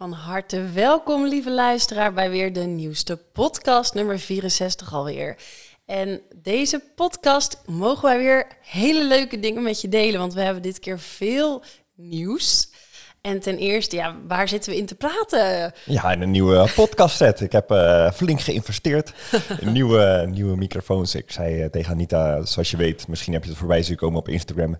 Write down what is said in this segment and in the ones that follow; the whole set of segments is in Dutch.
Van harte welkom, lieve luisteraar, bij weer de nieuwste podcast, nummer 64 alweer. En deze podcast mogen wij weer hele leuke dingen met je delen, want we hebben dit keer veel nieuws. En ten eerste, ja, waar zitten we in te praten? Ja, in een nieuwe podcast set. Ik heb uh, flink geïnvesteerd in nieuwe, nieuwe microfoons. Ik zei uh, tegen Anita, zoals je weet, misschien heb je het voorbij zien komen op Instagram.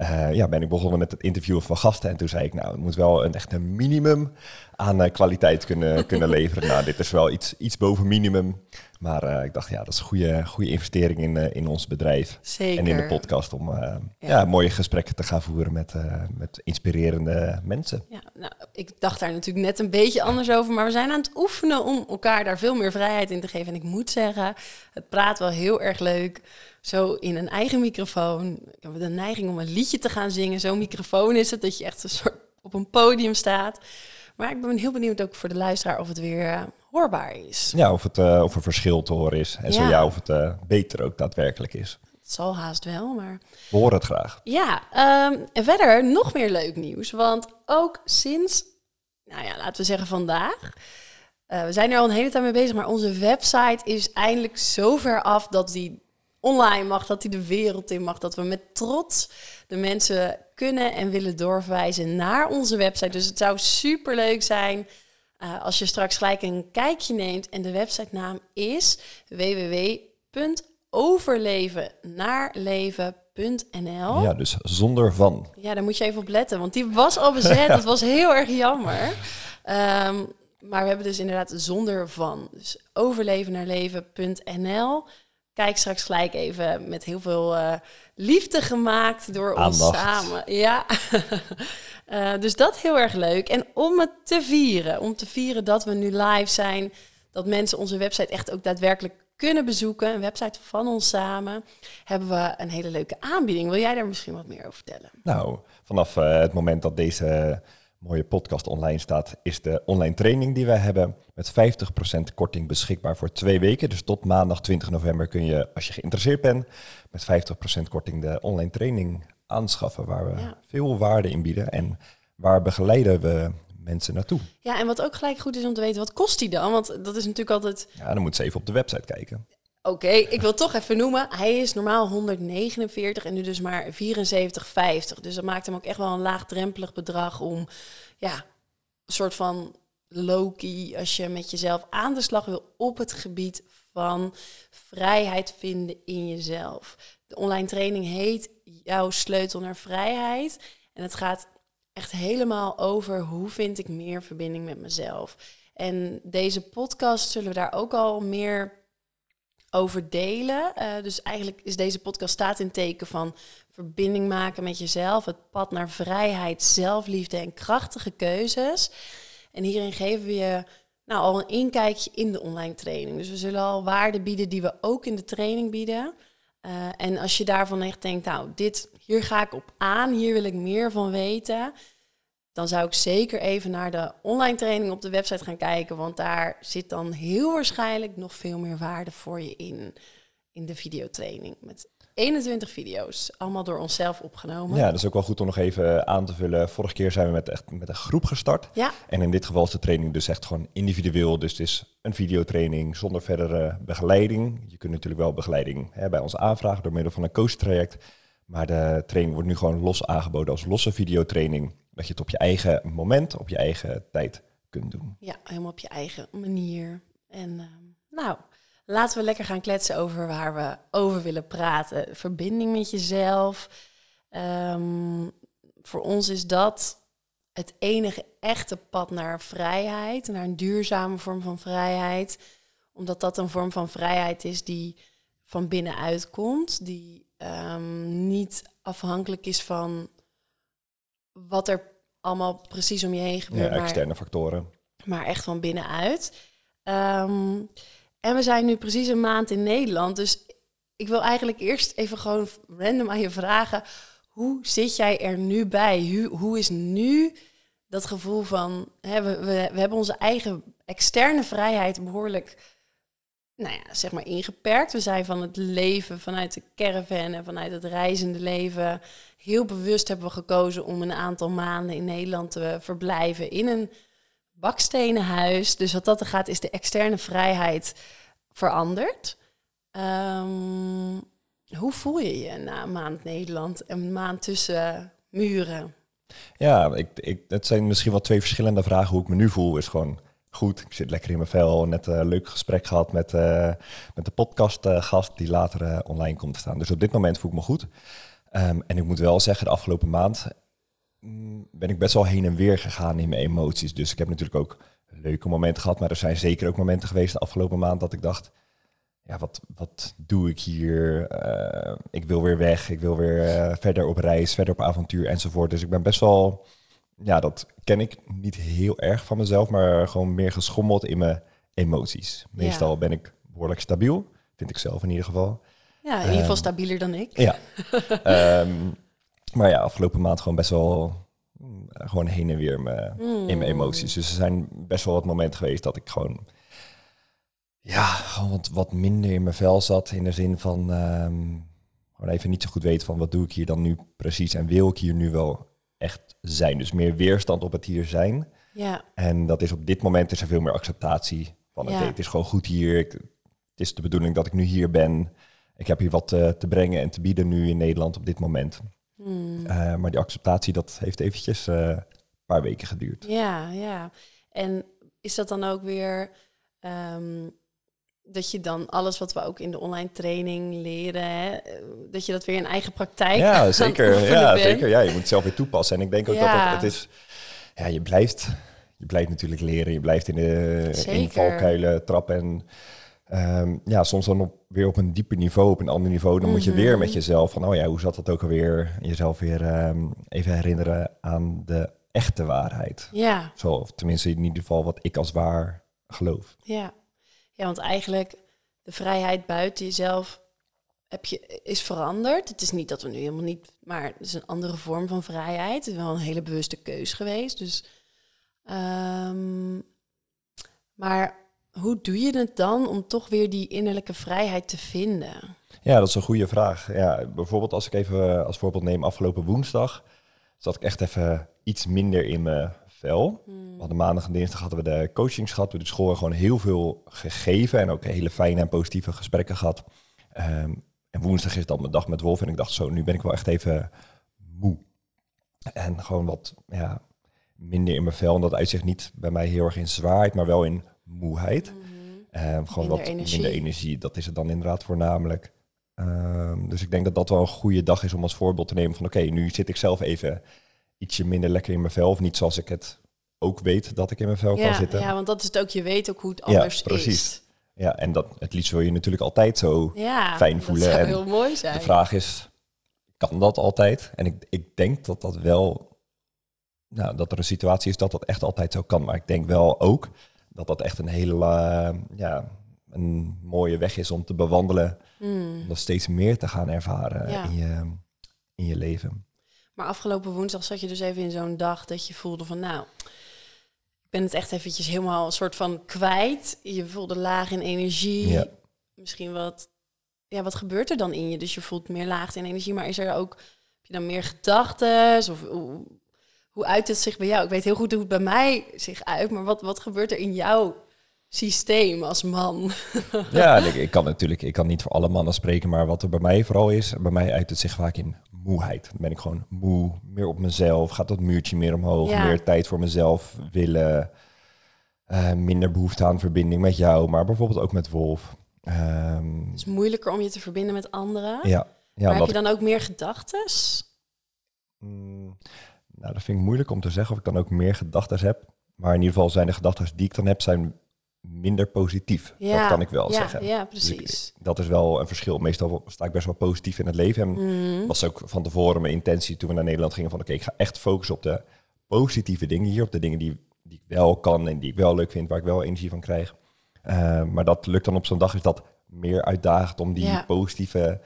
Uh, ja, ben ik begonnen met het interviewen van gasten. En toen zei ik, nou, het moet wel een echt een minimum aan kwaliteit kunnen, kunnen leveren. nou, dit is wel iets, iets boven minimum. Maar uh, ik dacht, ja, dat is een goede, goede investering in, in ons bedrijf. Zeker. En in de podcast om ja. ja. mooie gesprekken te gaan voeren met, met inspirerende mensen. Ja, nou, ik dacht daar natuurlijk net een beetje anders over. Maar we zijn aan het oefenen om elkaar daar veel meer vrijheid in te geven. En ik moet zeggen, het praat wel heel erg leuk. Zo in een eigen microfoon. Ik heb de neiging om een liedje te gaan zingen. Zo'n microfoon is het, dat je echt een soort op een podium staat. Maar ik ben heel benieuwd ook voor de luisteraar of het weer hoorbaar is. Ja, of, het, uh, of er verschil te horen is. En ja. zo ja, of het uh, beter ook daadwerkelijk is. Het zal haast wel, maar... We horen het graag. Ja, um, en verder nog meer leuk nieuws. Want ook sinds, nou ja, laten we zeggen vandaag... We zijn er al een hele tijd mee bezig, maar onze website is eindelijk zo ver af dat die online mag, dat die de wereld in mag, dat we met trots de mensen kunnen en willen doorverwijzen naar onze website. Dus het zou super leuk zijn uh, als je straks gelijk een kijkje neemt en de websitenaam is www.overlevennaarleven.nl. Ja, dus zonder van. Ja, daar moet je even op letten, want die was al bezet. Dat was heel erg jammer. Um, maar we hebben dus inderdaad zonder van. Dus overlevennaarleven.nl. Kijk straks gelijk even met heel veel uh, liefde gemaakt door Aandacht. ons samen. Ja. uh, dus dat heel erg leuk. En om het te vieren, om te vieren dat we nu live zijn, dat mensen onze website echt ook daadwerkelijk kunnen bezoeken, een website van ons samen, hebben we een hele leuke aanbieding. Wil jij daar misschien wat meer over vertellen? Nou, vanaf uh, het moment dat deze mooie podcast online staat, is de online training die wij hebben met 50% korting beschikbaar voor twee weken. Dus tot maandag 20 november kun je, als je geïnteresseerd bent, met 50% korting de online training aanschaffen, waar we ja. veel waarde in bieden en waar begeleiden we mensen naartoe. Ja, en wat ook gelijk goed is om te weten, wat kost die dan? Want dat is natuurlijk altijd... Ja, dan moet ze even op de website kijken. Oké, ik wil toch even noemen. Hij is normaal 149 en nu dus maar 74,50. Dus dat maakt hem ook echt wel een laagdrempelig bedrag om, ja, een soort van Loki, als je met jezelf aan de slag wil op het gebied van vrijheid vinden in jezelf. De online training heet Jouw sleutel naar vrijheid. En het gaat echt helemaal over hoe vind ik meer verbinding met mezelf. En deze podcast zullen we daar ook al meer over delen. Uh, dus eigenlijk is deze podcast staat in teken van verbinding maken met jezelf, het pad naar vrijheid, zelfliefde en krachtige keuzes. En hierin geven we je nou, al een inkijkje in de online training. Dus we zullen al waarden bieden die we ook in de training bieden. Uh, en als je daarvan echt denkt, nou, dit, hier ga ik op aan, hier wil ik meer van weten, dan zou ik zeker even naar de online training op de website gaan kijken, want daar zit dan heel waarschijnlijk nog veel meer waarde voor je in, in de videotraining. Met 21 video's, allemaal door onszelf opgenomen. Ja, dat is ook wel goed om nog even aan te vullen. Vorige keer zijn we met, echt, met een groep gestart. Ja. En in dit geval is de training dus echt gewoon individueel. Dus het is een videotraining zonder verdere begeleiding. Je kunt natuurlijk wel begeleiding hè, bij ons aanvragen door middel van een coachtraject. Maar de training wordt nu gewoon los aangeboden als losse videotraining. Dat je het op je eigen moment, op je eigen tijd kunt doen. Ja, helemaal op je eigen manier. En uh, nou, laten we lekker gaan kletsen over waar we over willen praten. Verbinding met jezelf. Um, voor ons is dat het enige echte pad naar vrijheid, naar een duurzame vorm van vrijheid. Omdat dat een vorm van vrijheid is die van binnenuit komt, die um, niet afhankelijk is van wat er allemaal precies om je heen gebeurt. Ja, externe maar, factoren. Maar echt van binnenuit. Um, en we zijn nu precies een maand in Nederland. Dus ik wil eigenlijk eerst even gewoon random aan je vragen. Hoe zit jij er nu bij? Hoe, hoe is nu dat gevoel van... Hè, we, we, we hebben onze eigen externe vrijheid behoorlijk nou ja, zeg maar ingeperkt. We zijn van het leven vanuit de caravan en vanuit het reizende leven heel bewust hebben we gekozen om een aantal maanden in Nederland te verblijven in een bakstenen huis. Dus wat dat er gaat, is de externe vrijheid veranderd. Ehm, hoe voel je je na een maand Nederland, een maand tussen muren? Ja, ik, ik, het zijn misschien wel twee verschillende vragen. Hoe ik me nu voel is gewoon goed. Ik zit lekker in mijn vel. Net een leuk gesprek gehad met, uh, met de podcastgast die later uh, online komt te staan. Dus op dit moment voel ik me goed. Um, en ik moet wel zeggen, de afgelopen maand mm, ben ik best wel heen en weer gegaan in mijn emoties. Dus ik heb natuurlijk ook leuke momenten gehad. Maar er zijn zeker ook momenten geweest de afgelopen maand dat ik dacht... Ja, wat, wat doe ik hier? Uh, ik wil weer weg. Ik wil weer verder op reis, verder op avontuur enzovoort. Dus ik ben best wel ja, dat ken ik niet heel erg van mezelf, maar gewoon meer geschommeld in mijn emoties. Meestal ben ik behoorlijk stabiel, vind ik zelf in ieder geval. Ja, in ieder geval um, stabieler dan ik. Ja. um, maar ja, afgelopen maand gewoon best wel mm, gewoon heen en weer me, mm. in mijn emoties. Dus er zijn best wel wat momenten geweest dat ik gewoon ja, gewoon wat, wat minder in mijn vel zat. In de zin van um, gewoon even niet zo goed weten van wat doe ik hier dan nu precies en wil ik hier nu wel echt zijn. Dus meer weerstand op het hier zijn. Ja. En dat is op dit moment is er veel meer acceptatie van het, het is gewoon goed hier. Ik, het is de bedoeling dat ik nu hier ben. Ik heb hier wat uh, te brengen en te bieden nu in Nederland op dit moment. Hmm. Uh, maar die acceptatie, dat heeft eventjes uh, een paar weken geduurd. Ja, ja. En is dat dan ook weer um, dat je dan alles wat we ook in de online training leren, hè, dat je dat weer in eigen praktijk Ja, zeker. Ja, zeker. Ja, je moet het zelf weer toepassen. En ik denk ook ja. dat het, het, is, ja, je blijft, je blijft natuurlijk leren. Je blijft in de in valkuilen trappen en um, ja, soms dan op, weer op een dieper niveau, op een ander niveau. Dan mm -hmm. moet je weer met jezelf van, oh ja, hoe zat dat ook alweer? Jezelf weer um, even herinneren aan de echte waarheid. Ja. Zo, of tenminste in ieder geval wat ik als waar geloof. Ja. Ja, want eigenlijk de vrijheid buiten jezelf heb je, is veranderd. Het is niet dat we nu helemaal niet, maar het is een andere vorm van vrijheid. Het is wel een hele bewuste keus geweest. Dus, um, maar hoe doe je het dan om toch weer die innerlijke vrijheid te vinden? Ja, dat is een goede vraag. Ja, bijvoorbeeld als ik even als voorbeeld neem, afgelopen woensdag zat ik echt even iets minder in mijn Hmm. We hadden maandag en dinsdag hadden we de coachings gehad. We de school gewoon heel veel gegeven en ook hele fijne en positieve gesprekken gehad. Um, en woensdag is dan mijn dag met Wolf en ik dacht zo, nu ben ik wel echt even moe. En gewoon wat ja, minder in mijn vel. En dat uitzicht niet bij mij heel erg in zwaarheid, maar wel in moeheid. Mm-hmm. Um, gewoon Minder wat energie. minder energie. Dat is het dan inderdaad voornamelijk. Um, dus ik denk dat dat wel een goede dag is om als voorbeeld te nemen van oké, okay, nu zit ik zelf even ietsje minder lekker in mijn vel. Of niet zoals ik het ook weet dat ik in mijn vel ja, kan zitten. Ja, want dat is het ook. Je weet ook hoe het anders ja, precies. is. Ja, en dat, het liefst wil je natuurlijk altijd zo Ja, fijn voelen. Dat zou En heel mooi zijn. de vraag is, kan dat altijd? En ik, ik denk dat dat wel, nou, dat er een situatie is dat dat echt altijd zo kan. Maar ik denk wel ook dat dat echt een hele, uh, ja, een mooie weg is om te bewandelen. Hmm. Om dat steeds meer te gaan ervaren in, je, in je leven. Maar afgelopen woensdag zat je dus even in zo'n dag dat je voelde van nou, ik ben het echt eventjes helemaal een soort van kwijt. Je voelde laag in energie. Ja. Misschien wat, ja, wat gebeurt er dan in je? Dus je voelt meer laag in energie, maar is er ook, heb je dan meer gedachten? Of hoe, hoe uit het zich bij jou? Ik weet heel goed hoe het bij mij zich uit, maar wat, wat gebeurt er in jouw systeem als man? Ja, ik, ik kan natuurlijk, ik kan niet voor alle mannen spreken, maar wat er bij mij vooral is, bij mij uit het zich vaak in moeheid. Dan ben ik gewoon moe, meer op mezelf, gaat dat muurtje meer omhoog, Ja. meer tijd voor mezelf willen, eh, minder behoefte aan verbinding met jou, maar bijvoorbeeld ook met Wolf. Ehm, Het is moeilijker om je te verbinden met anderen. ja, ja maar heb je dan ook meer gedachten? Mm, nou, dat vind ik moeilijk om te zeggen of ik dan ook meer gedachten heb. Maar in ieder geval zijn de gedachten die ik dan heb, zijn minder positief. Ja, Dat kan ik wel ja, zeggen. Ja, Dus ik- precies. dat is wel een verschil. Meestal sta ik best wel positief in het leven. En Mhm. was ook van tevoren mijn intentie toen we naar Nederland gingen van oké, ik ga echt focussen op de positieve dingen hier, op de dingen die, die ik wel kan en die ik wel leuk vind, waar ik wel energie van krijg. Eh, maar dat lukt dan op zo'n dag is dat meer uitdagend om die Ja. positieve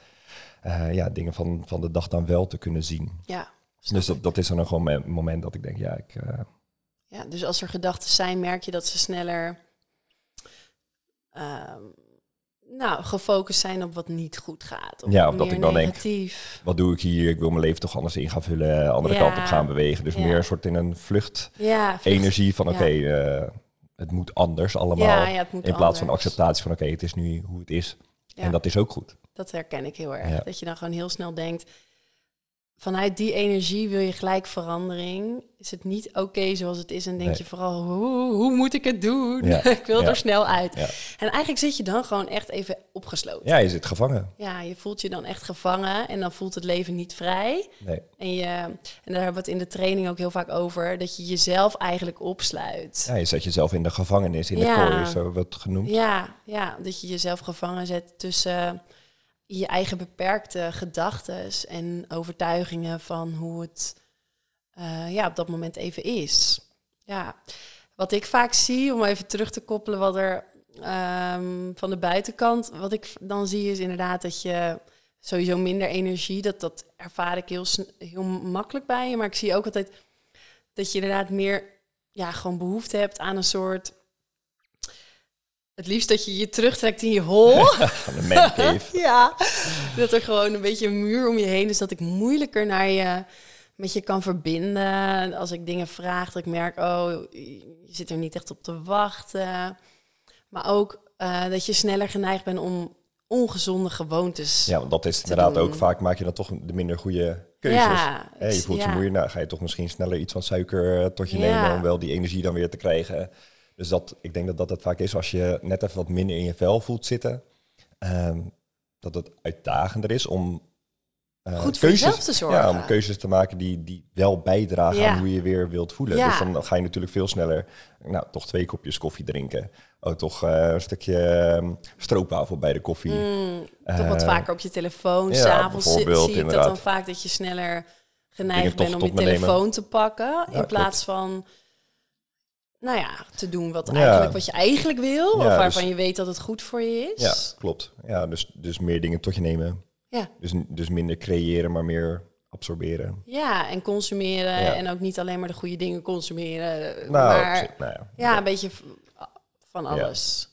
eh, ja, dingen van, van de dag dan wel te kunnen zien. Ja. Dus dat, dat is dan gewoon een moment dat ik denk, ja, ik, eh, ja, dus als er gedachten zijn, merk je dat ze sneller, ehm, nou, gefocust zijn op wat niet goed gaat. Of Ja, of dat meer ik dan denk. Wat doe ik hier? Ik wil mijn leven toch anders in gaan vullen, andere Ja. kant op gaan bewegen. Dus Ja. meer een soort in een vlucht Ja, vlucht- energie van oké, eh, het moet anders allemaal. Het moet in plaats van acceptatie van oké, het is nu hoe het is. En dat is ook goed. Dat herken ik heel erg. Dat je dan gewoon heel snel denkt, vanuit die energie wil je gelijk verandering. Is het niet oké zoals het is en denk Nee. je vooral, hoe, hoe moet ik het doen? Ja. ik wil Ja. er snel uit. Ja. En eigenlijk zit je dan gewoon echt even opgesloten. Ja, je zit gevangen. Ja, je voelt je dan echt gevangen en dan voelt het leven niet vrij. Nee. En, je, en daar hebben we het in de training ook heel vaak over, dat je jezelf eigenlijk opsluit. Ja, je zet jezelf in de gevangenis, in de kooi, zo wordt genoemd. Ja, ja, dat je jezelf gevangen zet tussen je eigen beperkte gedachten en overtuigingen van hoe het eh, ja, op dat moment even is. Ja, wat ik vaak zie, om even terug te koppelen wat er ehm, van de buitenkant, wat ik dan zie is inderdaad dat je sowieso minder energie, dat, dat ervaar ik heel, heel makkelijk bij je, maar ik zie ook altijd dat je inderdaad meer ja, gewoon behoefte hebt aan een soort het liefst dat je je terugtrekt in je hol. Ja. Dat er gewoon een beetje een muur om je heen is. Dat ik moeilijker naar je met je kan verbinden. Als ik dingen vraag, dat ik merk, oh, je zit er niet echt op te wachten. Maar ook eh, dat je sneller geneigd bent om ongezonde gewoontes. Ja, want dat is inderdaad doen. ook vaak maak je dan toch de minder goede keuzes. Ja, je voelt je ja. moeilijk, nou ga je toch misschien sneller iets van suiker eh, tot je Ja. nemen om wel die energie dan weer te krijgen. Dus dat, ik denk dat dat vaak is als je net even wat minder in je vel voelt zitten. ehm, dat het uitdagender is om eh, Goed voor jezelf te zorgen. Ja, om keuzes te maken die, die wel bijdragen Ja. aan hoe je weer wilt voelen. Ja. Dus dan ga je natuurlijk veel sneller, nou toch twee kopjes koffie drinken. Oh, toch eh, een stukje ehm, stroopwafel bij de koffie. Mm, toch wat Eh, vaker op je telefoon. ja, S'avonds zie, ik dat dan vaak dat je sneller geneigd bent om je nemen. telefoon te pakken. in klopt. plaats van, nou ja, te doen wat, Ja. eigenlijk, wat je eigenlijk wil. Ja, of waarvan dus- je weet dat het goed voor je is. Ja, klopt. Ja, dus, dus meer dingen tot je nemen. Ja. Dus, dus minder creëren, maar meer absorberen. Ja, en consumeren. Ja. En ook niet alleen maar de goede dingen consumeren. Nou, maar nou ja. een beetje van alles.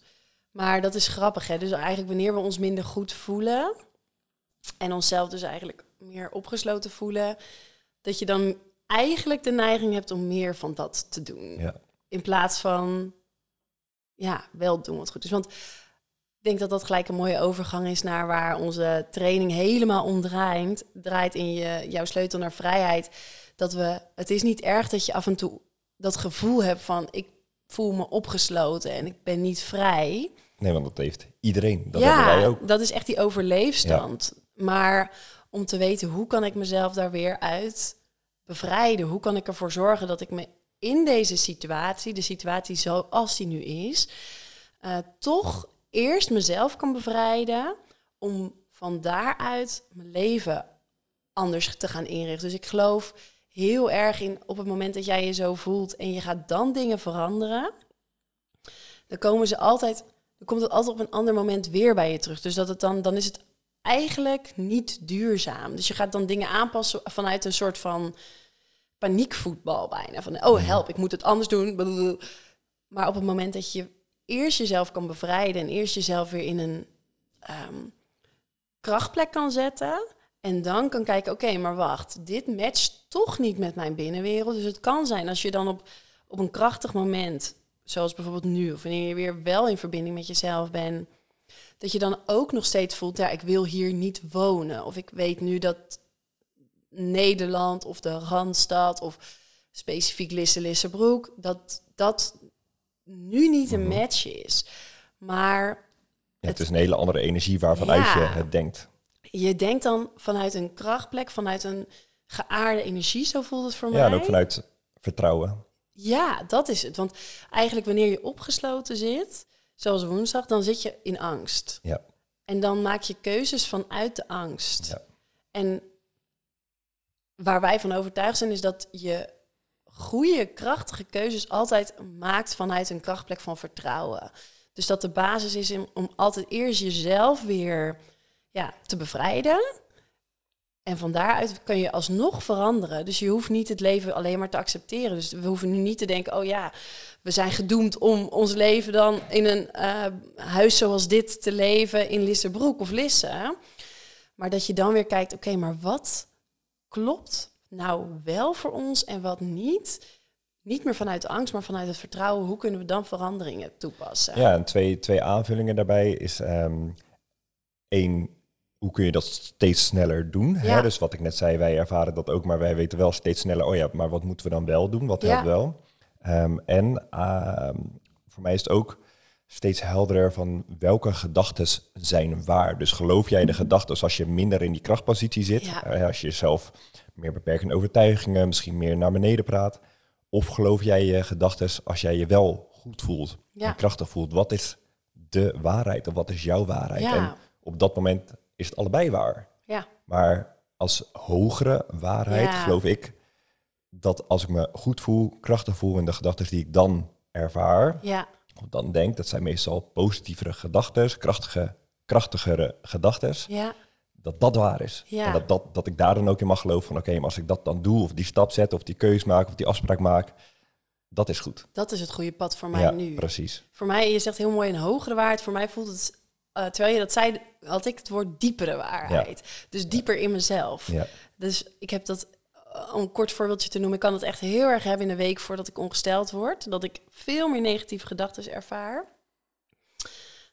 Maar dat is grappig, hè? Dus eigenlijk wanneer we ons minder goed voelen... en onszelf dus eigenlijk meer opgesloten voelen... dat je dan eigenlijk de neiging hebt om meer van dat te doen. Ja. In plaats van, ja, wel doen wat goed is. Want ik denk dat dat gelijk een mooie overgang is naar waar onze training helemaal om draait. Draait in je, jouw sleutel naar vrijheid. Dat we, het is niet erg dat je af en toe dat gevoel hebt van ik voel me opgesloten en ik ben niet vrij. Nee, want dat heeft iedereen. Dat hebben wij ook. dat is echt die overleefstand. Maar om te weten hoe kan ik mezelf daar weer uit bevrijden? Hoe kan ik ervoor zorgen dat ik me in deze situatie, de situatie zoals die nu is, eh, toch eerst mezelf kan bevrijden om van daaruit mijn leven anders te gaan inrichten. Dus ik geloof heel erg in op het moment dat jij je zo voelt en je gaat dan dingen veranderen, dan komen ze altijd, dan komt het altijd op een ander moment weer bij je terug. Dus dat het dan, dan is het eigenlijk niet duurzaam. Dus je gaat dan dingen aanpassen vanuit een soort van paniekvoetbal bijna. Van, oh help, ik moet het anders doen. Maar op het moment dat je eerst jezelf kan bevrijden en eerst jezelf weer in een ehm, krachtplek kan zetten. En dan kan kijken, oké, maar wacht, dit matcht toch niet met mijn binnenwereld. Dus het kan zijn als je dan op, op een krachtig moment, zoals bijvoorbeeld nu, of wanneer je weer wel in verbinding met jezelf bent, dat je dan ook nog steeds voelt, ja, ik wil hier niet wonen. Of ik weet nu dat Nederland of de Randstad of specifiek Lisse Lissebroek, dat dat nu niet een match is. Maar Ja, het is een hele andere energie waarvanuit Ja. je het denkt. je denkt dan vanuit een krachtplek, vanuit een geaarde energie, zo voelt het voor mij. Ja, en ook vanuit vertrouwen. Ja, dat is het. Want eigenlijk wanneer je opgesloten zit, zoals woensdag, dan zit je in angst. Ja. En dan maak je keuzes vanuit de angst. Ja. En waar wij van overtuigd zijn, is dat je goede, krachtige keuzes altijd maakt vanuit een krachtplek van vertrouwen. Dus dat de basis is om, altijd eerst jezelf weer ja, te bevrijden. En van daaruit kun je alsnog veranderen. Dus je hoeft niet het leven alleen maar te accepteren. Dus we hoeven nu niet te denken, oh ja, we zijn gedoemd om ons leven dan in een uh, huis zoals dit te leven in Lissabroek of Lisse. Maar dat je dan weer kijkt, oké, maar wat klopt nou wel voor ons en wat niet? Niet meer vanuit angst, maar vanuit het vertrouwen. Hoe kunnen we dan veranderingen toepassen? Ja, en twee, twee aanvullingen daarbij is um, één, hoe kun je dat steeds sneller doen? Ja. Hè? Dus wat ik net zei, wij ervaren dat ook, maar wij weten wel steeds sneller, oh ja, maar wat moeten we dan wel doen? Wat helpt wel? Um, en um, voor mij is het ook steeds helderder van welke gedachten zijn waar. Dus geloof jij de gedachten als je minder in die krachtpositie zit, ja. uh, als je jezelf meer beperkende overtuigingen, misschien meer naar beneden praat, of geloof jij je gedachten als jij je wel goed voelt ja. en krachtig voelt? Wat is de waarheid of wat is jouw waarheid? Ja. En op dat moment is het allebei waar. Ja. Maar als hogere waarheid geloof ik dat als ik me goed voel, krachtig voel en de gedachten die ik dan ervaar, ja. Dan denk dat zijn meestal positievere gedachten, krachtige, krachtigere gedachten. Ja. Dat dat waar is. Ja. En dat, dat, dat ik daar dan ook in mag geloven van oké, maar als ik dat dan doe, of die stap zet, of die keus maak, of die afspraak maak, dat is goed. Dat is het goede pad voor mij ja, nu. Precies. Voor mij, je zegt heel mooi een hogere waarheid. Voor mij voelt het, uh, terwijl je dat zei, had ik het woord diepere waarheid. Dus dieper in mezelf. Ja. Dus ik heb dat om een kort voorbeeldje te noemen, ik kan het echt heel erg hebben in de week voordat ik ongesteld word. Dat ik veel meer negatieve gedachten ervaar.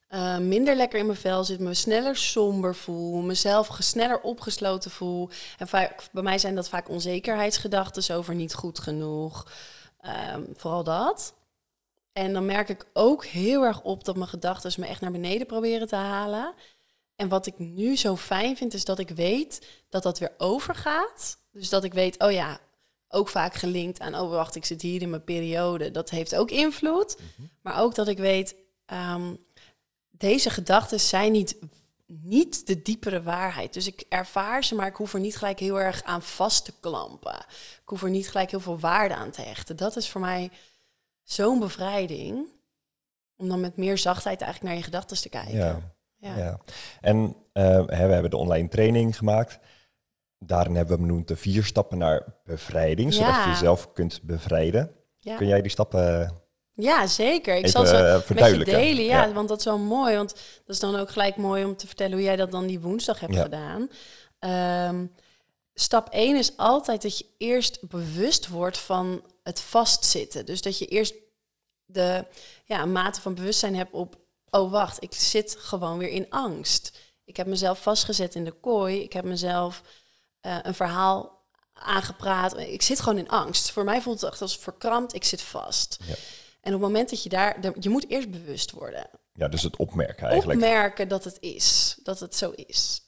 Uh, minder lekker in mijn vel zit, me sneller somber voel, mezelf sneller opgesloten voel. En vaak, bij mij zijn dat vaak onzekerheidsgedachten over niet goed genoeg. Um, vooral dat. En dan merk ik ook heel erg op dat mijn gedachten me echt naar beneden proberen te halen. En wat ik nu zo fijn vind, is dat ik weet dat dat weer overgaat. Dus dat ik weet, oh ja, ook vaak gelinkt aan, oh wacht, ik zit hier in mijn periode. Dat heeft ook invloed. Mhm. Maar ook dat ik weet, um, deze gedachten zijn niet, niet de diepere waarheid. Dus ik ervaar ze, maar ik hoef er niet gelijk heel erg aan vast te klampen. Ik hoef er niet gelijk heel veel waarde aan te hechten. Dat is voor mij zo'n bevrijding. Om dan met meer zachtheid eigenlijk naar je gedachten te kijken. Ja. Ja. ja. En uh, we hebben de online training gemaakt. Daarin hebben we benoemd de vier stappen naar bevrijding, zodat je jezelf kunt bevrijden. Kun jij die stappen ja, zeker. Ik zal ze met je delen, ja, want dat is wel mooi. Want dat is dan ook gelijk mooi om te vertellen hoe jij dat dan die woensdag hebt gedaan. Um, stap 1 is altijd dat je eerst bewust wordt van het vastzitten. Dus dat je eerst de ja, mate van bewustzijn hebt op oh wacht, ik zit gewoon weer in angst. Ik heb mezelf vastgezet in de kooi. Ik heb mezelf uh, een verhaal aangepraat. Ik zit gewoon in angst. Voor mij voelt het echt als verkrampt. Ik zit vast. Ja. En op het moment dat je daar, je moet eerst bewust worden. Ja, dus het opmerken eigenlijk. Opmerken dat het is, dat het zo is.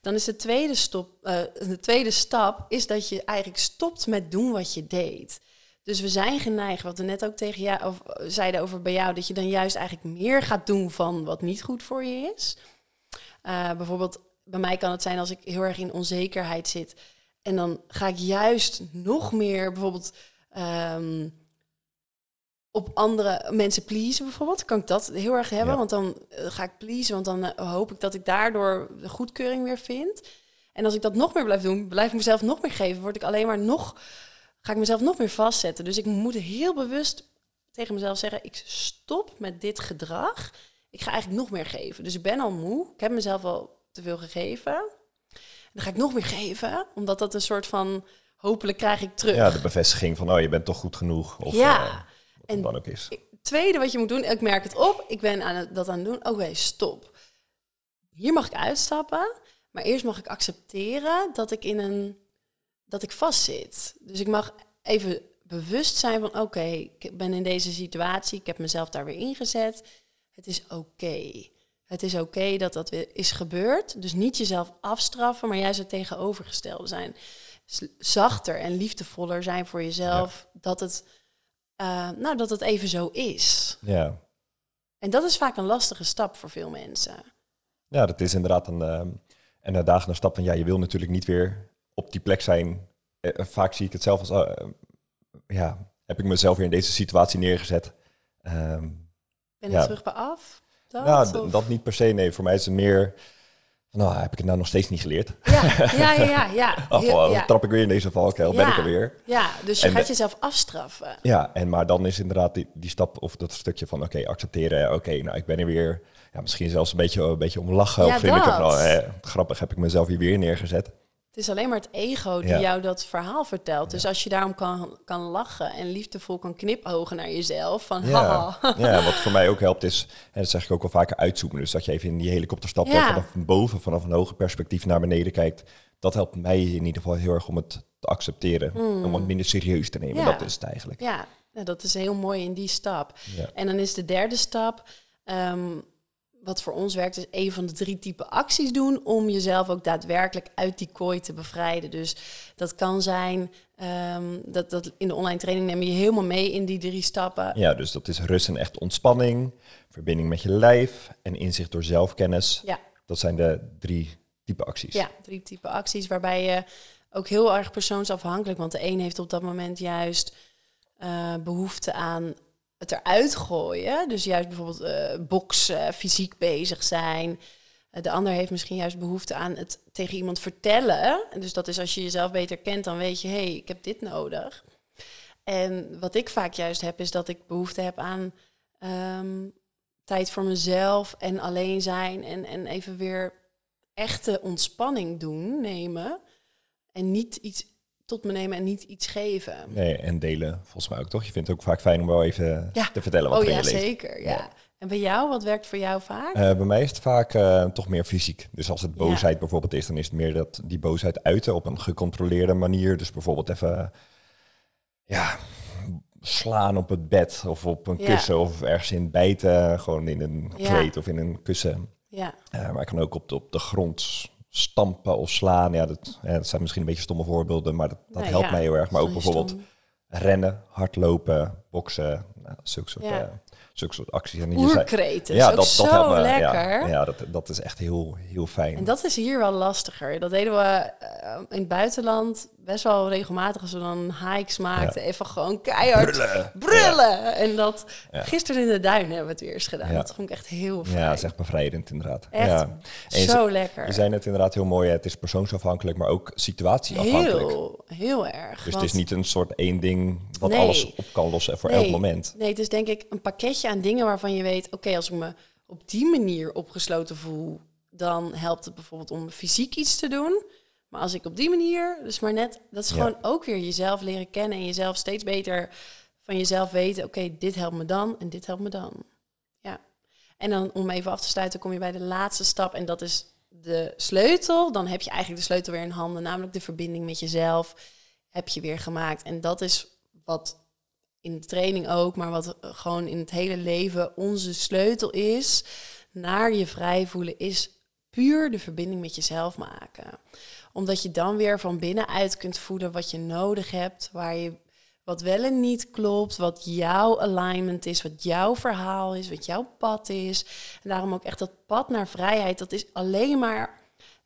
Dan is de tweede, stop, uh, de tweede stap is dat je eigenlijk stopt met doen wat je deed. Dus we zijn geneigd, wat we net ook tegen jou of, zeiden over bij jou, dat je dan juist eigenlijk meer gaat doen van wat niet goed voor je is. Uh, bijvoorbeeld, bij mij kan het zijn als ik heel erg in onzekerheid zit. En dan ga ik juist nog meer bijvoorbeeld um, op andere mensen pleasen bijvoorbeeld. Kan ik dat heel erg hebben, want dan uh, ga ik pleasen, want dan hoop ik dat ik daardoor de goedkeuring weer vind. En als ik dat nog meer blijf doen, blijf ik mezelf nog meer geven, word ik alleen maar nog ga ik mezelf nog meer vastzetten. Dus ik moet heel bewust tegen mezelf zeggen: ik stop met dit gedrag. Ik ga eigenlijk nog meer geven. Dus ik ben al moe. Ik heb mezelf al te veel gegeven. En dan ga ik nog meer geven, omdat dat een soort van hopelijk krijg ik terug. Ja, de bevestiging van oh, je bent toch goed genoeg. Of, ja. Uh, en dan ook is. Tweede wat je moet doen, ik merk het op, ik ben aan het, dat aan het doen. Oké, stop. Hier mag ik uitstappen, maar eerst mag ik accepteren dat ik in een dat ik vastzit. Dus ik mag even bewust zijn van oké, ik ben in deze situatie, ik heb mezelf daar weer ingezet. Het is oké. Het is oké dat dat weer is gebeurd. Dus niet jezelf afstraffen, maar juist het tegenovergestelde zijn. Zachter en liefdevoller zijn voor jezelf. Dat, het, uh, nou, dat het even zo is. Ja. En dat is vaak een lastige stap voor veel mensen. Ja, dat is inderdaad een, uh, een uitdagende stap. Van ja, je wil natuurlijk niet weer op die plek zijn. Uh, vaak zie ik het zelf als, uh, ja, heb ik mezelf weer in deze situatie neergezet. Um, ben ik ja. terug bij af? Dat, nou, dat niet per se. Nee, voor mij is het meer Nou, heb ik het nou nog steeds niet geleerd. Ja, ja, ja, ja. ja. Of oh, ja. trap ik weer in deze valkuil, ben ik er weer. Ja, dus je En gaat jezelf afstraffen. Ja, en maar dan is inderdaad die, die stap of dat stukje van oké, accepteren. Oké, nou ik ben er weer. Ja, misschien zelfs een beetje, een beetje om lachen. Of vind ik het nou eh, grappig, heb ik mezelf hier weer neergezet. Het is alleen maar het ego die Ja. jou dat verhaal vertelt. Dus als je daarom kan, kan lachen en liefdevol kan knipogen naar jezelf. Van Ja, haha. ja, wat voor mij ook helpt is, en dat zeg ik ook wel vaker, uitzoomen. Dus dat je even in die helikopter stapt en vanaf boven, vanaf een hoger perspectief naar beneden kijkt. Dat helpt mij in ieder geval heel erg om het te accepteren. Om het minder serieus te nemen, dat is het eigenlijk. Ja, nou, dat is heel mooi in die stap. En dan is de derde stap, ehm, wat voor ons werkt, is een van de drie typen acties doen om jezelf ook daadwerkelijk uit die kooi te bevrijden. Dus dat kan zijn, ehm, dat, dat in de online training nemen je helemaal mee in die drie stappen. Ja, dus dat is rust en echt ontspanning, verbinding met je lijf en inzicht door zelfkennis. Ja. Dat zijn de drie type acties. Ja, drie typen acties waarbij je ook heel erg persoonsafhankelijk, want de een heeft op dat moment juist eh, behoefte aan het eruit gooien. Dus juist bijvoorbeeld eh boksen, fysiek bezig zijn. Eh, de ander heeft misschien juist behoefte aan het tegen iemand vertellen. En dus dat is als je jezelf beter kent, dan weet je, hé, hey, ik heb dit nodig. En wat ik vaak juist heb, is dat ik behoefte heb aan ehm, tijd voor mezelf en alleen zijn en, en even weer echte ontspanning doen, nemen. En niet iets tot me nemen en niet iets geven. Nee, en delen volgens mij ook toch? Je vindt het ook vaak fijn om wel even Ja. te vertellen wat Oh er in ja, je leeft. zeker. Ja. Ja. En bij jou, wat werkt voor jou vaak? Eh, bij mij is het vaak eh, toch meer fysiek. Dus als het Ja. boosheid bijvoorbeeld is, dan is het meer dat die boosheid uiten op een gecontroleerde manier. Dus bijvoorbeeld even ja, slaan op het bed of op een kussen of ergens in bijten, gewoon in een kleed of in een kussen. ja. Eh, maar ik kan ook op de, op de grond stampen of slaan. Ja dat, ja, dat zijn misschien een beetje stomme voorbeelden, maar dat, dat helpt ja. mij heel erg. Maar ook Stom. bijvoorbeeld rennen, hardlopen, boksen, nou, zulke, soort, Ja. eh, zulke soort acties. En je Oerkreten, ja, zo helpt me. lekker. Ja, ja dat, dat is echt heel, heel fijn. En dat is hier wel lastiger. Dat deden we eh, in het buitenland best wel regelmatig als we dan hikes maakten. Even gewoon keihard Brullen. brullen. En dat Ja. gisteren in de duin hebben we het weer eens gedaan. Dat vond ik echt heel fijn. ja, dat is echt bevrijdend inderdaad. Echt zo lekker. je zei net inderdaad heel mooi, het is persoonsafhankelijk, maar ook situatieafhankelijk. heel, heel erg. dus het is niet een soort één ding wat Nee. alles op kan lossen voor elk moment. Nee, het is denk ik een pakketje aan dingen waarvan je weet... oké, als ik me op die manier opgesloten voel... dan helpt het bijvoorbeeld om fysiek iets te doen. Maar als ik op die manier, dus maar net... dat is Ja. gewoon ook weer jezelf leren kennen... en jezelf steeds beter van jezelf weten... oké, dit helpt me dan en dit helpt me dan. Ja. En dan om even af te sluiten kom je bij de laatste stap... en dat is de sleutel. Dan heb je eigenlijk de sleutel weer in handen... namelijk de verbinding met jezelf heb je weer gemaakt. En dat is wat in de training ook, maar wat eh, gewoon in het hele leven onze sleutel is naar je vrij voelen, is puur de verbinding met jezelf maken. Omdat je dan weer van binnenuit kunt voelen wat je nodig hebt, waar je wat wel en niet klopt, wat jouw alignment is, wat jouw verhaal is, wat jouw pad is. En daarom ook echt dat pad naar vrijheid, dat is alleen maar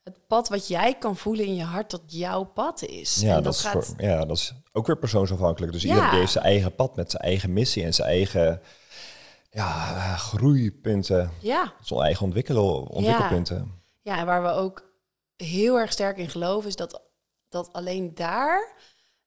het pad wat jij kan voelen in je hart dat jouw pad is. Ja en dat, is voor- ja, dat is ook weer persoonsafhankelijk. Dus Ja. iedereen heeft zijn eigen pad met zijn eigen missie en zijn eigen ja, groeipunten. ja, Zijn eigen ontwikkelpunten. Ja, en waar we ook heel erg sterk in geloven, is dat, dat alleen daar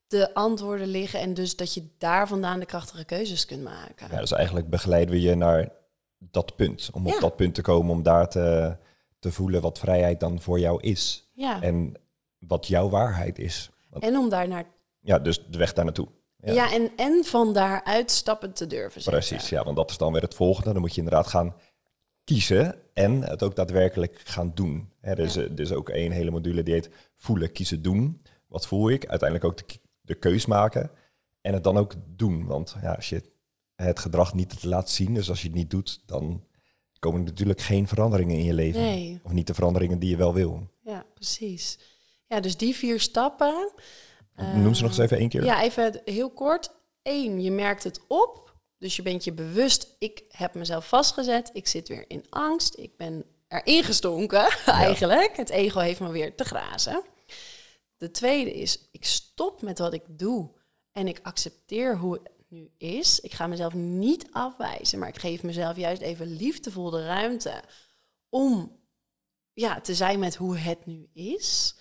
de antwoorden liggen. En dus dat je daar vandaan de krachtige keuzes kunt maken. Ja, dus eigenlijk begeleiden we je naar dat punt. Om Ja. op dat punt te komen, om daar te, te voelen wat vrijheid dan voor jou is. Ja. En wat jouw waarheid is. Want- En om daar naar. ja, dus de weg daar naartoe. Ja, Ja. en, en van daaruit stappen te durven zetten. Precies, ja, want dat is dan weer het volgende. Dan moet je inderdaad gaan kiezen en het ook daadwerkelijk gaan doen. Hè, er, is, er is ook één hele module die heet voelen, kiezen, doen. Wat voel ik? Uiteindelijk ook de, de keus maken en het dan ook doen. Want ja, als je het gedrag niet laat zien, dus als je het niet doet, dan komen er natuurlijk geen veranderingen in je leven. Nee. Of niet de veranderingen die je wel wil. Ja, precies. Ja, dus die vier stappen. Noem ze nog eens even één keer. Ja, even heel kort. Eén, je merkt het op. Dus je bent je bewust, ik heb mezelf vastgezet. Ik zit weer in angst. Ik ben erin gestonken eigenlijk. Het ego heeft me weer te grazen. De tweede is, ik stop met wat ik doe. En ik accepteer hoe het nu is. Ik ga mezelf niet afwijzen, maar ik geef mezelf juist even liefdevol de ruimte om ja, te zijn met hoe het nu is.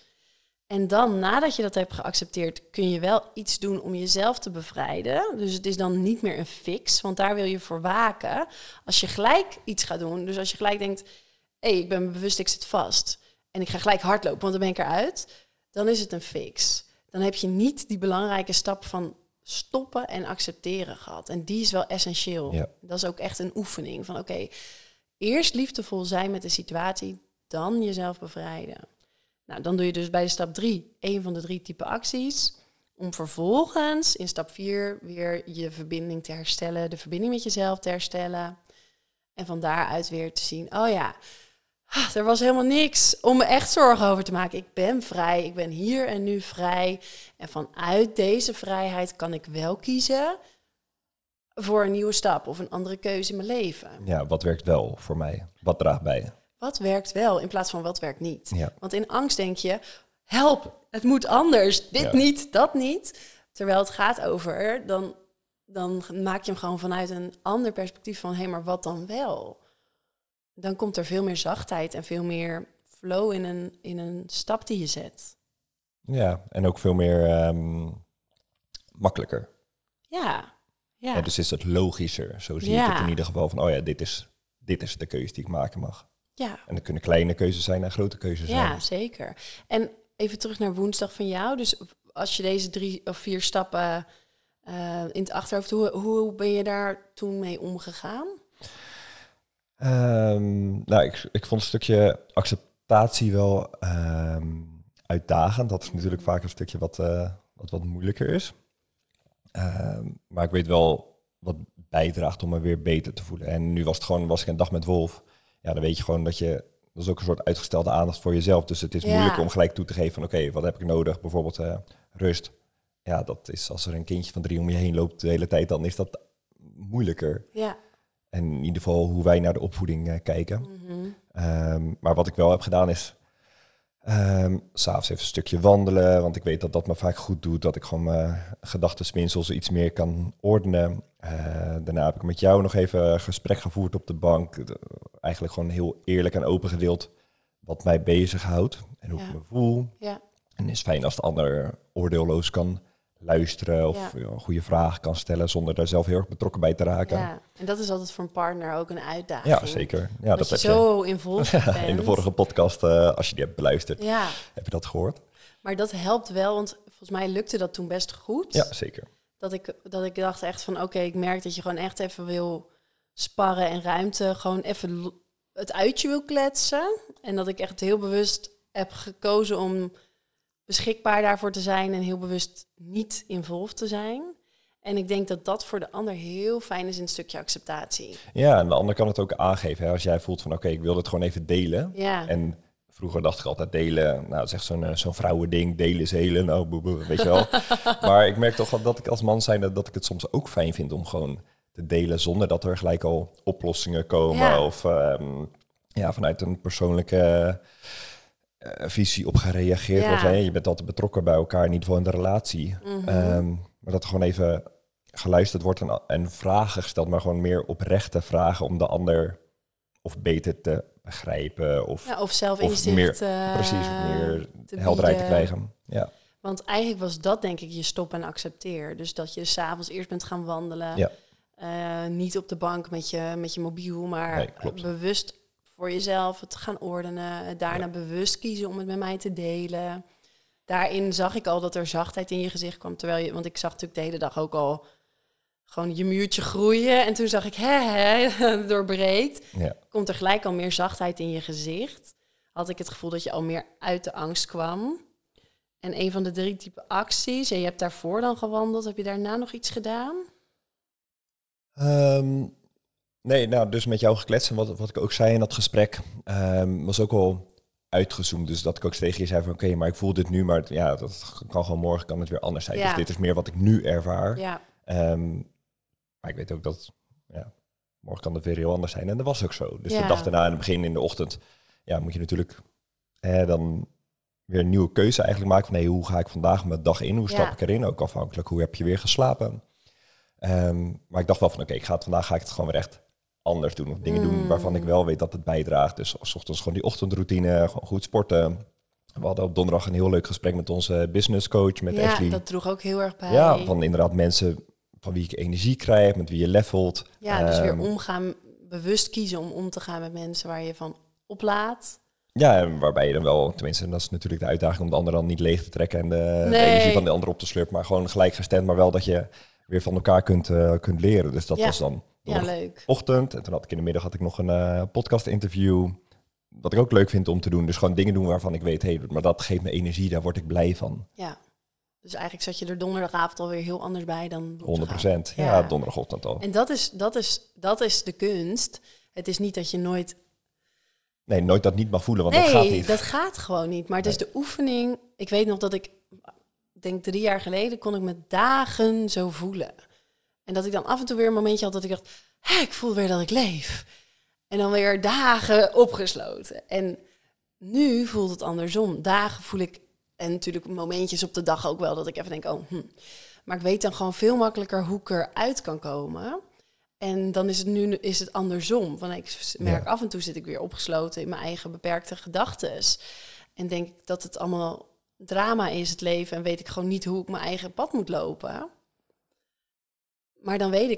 En dan, nadat je dat hebt geaccepteerd, kun je wel iets doen om jezelf te bevrijden. Dus het is dan niet meer een fix, want daar wil je voor waken. Als je gelijk iets gaat doen, dus als je gelijk denkt, hé, hey, ik ben me bewust, ik zit vast. En ik ga gelijk hardlopen, want dan ben ik eruit. Dan is het een fix. Dan heb je niet die belangrijke stap van stoppen en accepteren gehad. En die is wel essentieel. Ja. Dat is ook echt een oefening van oké, eerst liefdevol zijn met de situatie, dan jezelf bevrijden. Nou, dan doe je dus bij stap drie een van de drie type acties. Om vervolgens in stap vier weer je verbinding te herstellen, de verbinding met jezelf te herstellen. En van daaruit weer te zien, oh ja, ah, er was helemaal niks om me echt zorgen over te maken. Ik ben vrij, ik ben hier en nu vrij. En vanuit deze vrijheid kan ik wel kiezen voor een nieuwe stap of een andere keuze in mijn leven. Ja, wat werkt wel voor mij? Wat draagt bij? Wat werkt wel in plaats van wat werkt niet? Ja. Want in angst denk je, help, het moet anders, dit Ja. niet, dat niet. Terwijl het gaat over, dan, dan maak je hem gewoon vanuit een ander perspectief van, hé, hey, maar wat dan wel? Dan komt er veel meer zachtheid en veel meer flow in een, in een stap die je zet. Ja, en ook veel meer ehm, makkelijker. Ja, ja. Ja, dus is het logischer. Zo zie Ja. het in ieder geval van, oh ja, dit is, dit is de keuze die ik maken mag. Ja. En dat kunnen kleine keuzes zijn en grote keuzes Ja, zijn. zeker. En even terug naar woensdag van jou. Dus als je deze drie of vier stappen eh, in het achterhoofd, hoe, hoe ben je daar toen mee omgegaan? Ehm, nou, ik, ik vond een stukje acceptatie wel ehm, uitdagend. Dat is natuurlijk vaak een stukje wat, eh, wat, wat moeilijker is. Ehm, maar ik weet wel wat bijdraagt om me weer beter te voelen. En nu was het gewoon, was ik een dag met Wolf. Ja, dan weet je gewoon dat je, dat is ook een soort uitgestelde aandacht voor jezelf. Dus het is Ja. moeilijk om gelijk toe te geven van, oké, wat heb ik nodig? Bijvoorbeeld eh, rust. Ja, dat is als er een kindje van drie om je heen loopt de hele tijd, dan is dat moeilijker. Ja. En in ieder geval hoe wij naar de opvoeding eh, kijken. Mhm. Ehm, maar wat ik wel heb gedaan is s s'avonds even een stukje wandelen. Want ik weet dat dat me vaak goed doet. Dat ik gewoon mijn gedachtenspinsels iets meer kan ordenen. Eh, daarna heb ik met jou nog even gesprek gevoerd op de bank. De- eigenlijk gewoon heel eerlijk en open gedeeld wat mij bezighoudt. En hoe Ja. ik me voel. Ja. En het is fijn als de ander oordeelloos kan luisteren. Of Ja. een goede vragen kan stellen zonder daar zelf heel erg betrokken bij te raken. ja, en dat is altijd voor een partner ook een uitdaging. Ja, zeker. Ja, dat, je heb je. zo involved bent. In de vorige podcast, eh, als je die hebt beluisterd, Ja, heb je dat gehoord? maar dat helpt wel, want volgens mij lukte dat toen best goed. Ja, zeker. Dat, ik, dat ik dacht echt van, oké, ik merk dat je gewoon echt even wil sparren en ruimte, gewoon even het uitje wil kletsen. En dat ik echt heel bewust heb gekozen om beschikbaar daarvoor te zijn en heel bewust niet involved te zijn. En ik denk dat dat voor de ander heel fijn is in een stukje acceptatie. Ja, en de ander kan het ook aangeven. Hè? Als jij voelt van, oké, ik wil het gewoon even delen. Ja, En vroeger dacht ik altijd delen, nou, dat is echt zo'n eh, zo'n vrouwending, delen is helen, nou, boe, boe, weet je wel. maar ik merk toch wel dat ik als man zijn dat ik het soms ook fijn vind om gewoon te delen zonder dat er gelijk al oplossingen komen. Ja. Of ehm, ja, vanuit een persoonlijke eh, visie op gereageerd Ja. wordt. Hè? Je bent altijd betrokken bij elkaar, in ieder geval in de relatie. Mhm. Ehm, maar dat gewoon even geluisterd wordt en, en vragen gesteld, maar gewoon meer oprechte vragen om de ander of beter te begrijpen of, ja of zelf of inzicht. meer, eh, precies, meer te helderheid te krijgen. Ja, Want eigenlijk was dat denk ik je stop en accepteer. Dus dat je s'avonds eerst bent gaan wandelen. Ja. Eh, niet op de bank met je, met je mobiel, maar Nee, bewust voor jezelf het gaan ordenen. Daarna bewust kiezen om het met mij te delen. Daarin zag ik al dat er zachtheid in je gezicht kwam. Terwijl je, want ik zag natuurlijk de hele dag ook al gewoon je muurtje groeien. En toen zag ik, hè, hè, doorbreekt. ja. Komt er gelijk al meer zachtheid in je gezicht. Had ik het gevoel dat je al meer uit de angst kwam. En een van de drie type acties, en je hebt daarvoor dan gewandeld, heb je daarna nog iets gedaan? Ehm, nee, nou, dus met jou gekletst en wat, wat ik ook zei in dat gesprek, ehm, was ook wel uitgezoomd. Dus dat ik ook tegen je zei van, oké, maar ik voel dit nu, maar ja, dat kan gewoon morgen kan het weer anders zijn. Ja. Dus dit is meer wat ik nu ervaar. Ja, Ehm, maar ik weet ook dat, ja, morgen kan het weer heel anders zijn. En dat was ook zo. Dus Ja. de dag daarna in het begin in de ochtend, ja, moet je natuurlijk eh, dan weer een nieuwe keuze eigenlijk maken van, hey, hoe ga ik vandaag mijn dag in? Hoe stap ik erin? Ook afhankelijk, hoe heb je weer geslapen? Ehm, maar ik dacht wel van, oké, ik ga het vandaag ga ik het gewoon weer echt anders doen. Of dingen doen Mm. waarvan ik wel weet dat het bijdraagt. Dus s ochtends gewoon die ochtendroutine, gewoon goed sporten. We hadden op donderdag een heel leuk gesprek met onze business coach, met ja, Ashley. dat droeg ook heel erg bij. Ja, van inderdaad mensen van wie ik energie krijg, met wie je levelt. Ja, dus weer Ehm, omgaan, bewust kiezen om om te gaan met mensen waar je van oplaat. Ja, en waarbij je dan wel, tenminste, dat is natuurlijk de uitdaging om de ander dan niet leeg te trekken en de, de Nee. energie van de ander op te slurpen, maar gewoon gelijkgestemd, maar wel dat je weer van elkaar kunt, eh, kunt leren. Dus dat Ja. was dan Ja, leuk. ochtend. En toen had ik in de middag had ik nog een eh, podcast interview. Wat ik ook leuk vind om te doen. Dus gewoon dingen doen waarvan ik weet, hé, hey, maar dat geeft me energie, daar word ik blij van. Ja. Dus eigenlijk zat je er donderdagavond alweer heel anders bij dan 100 woensdagavond. procent. Ja, donderdagochtend al. En dat is, dat, is, dat is de kunst. Het is niet dat je nooit... Nee, nooit dat niet mag voelen, want dat gaat nee, niet. dat gaat gewoon niet. Maar het is de oefening. Ik weet nog dat ik, ik denk drie jaar geleden, kon ik me dagen zo voelen. En dat ik dan af en toe weer een momentje had dat ik dacht, Hé, ik voel weer dat ik leef. En dan weer dagen opgesloten. En nu voelt het andersom. Dagen voel ik, en natuurlijk momentjes op de dag ook wel, dat ik even denk, oh, hm. Maar ik weet dan gewoon veel makkelijker hoe ik eruit kan komen. En dan is het nu is het andersom. Want ik merk Ja. af en toe zit ik weer opgesloten in mijn eigen beperkte gedachten. En denk ik dat het allemaal drama is, het leven. En weet ik gewoon niet hoe ik mijn eigen pad moet lopen. Maar dan weet ik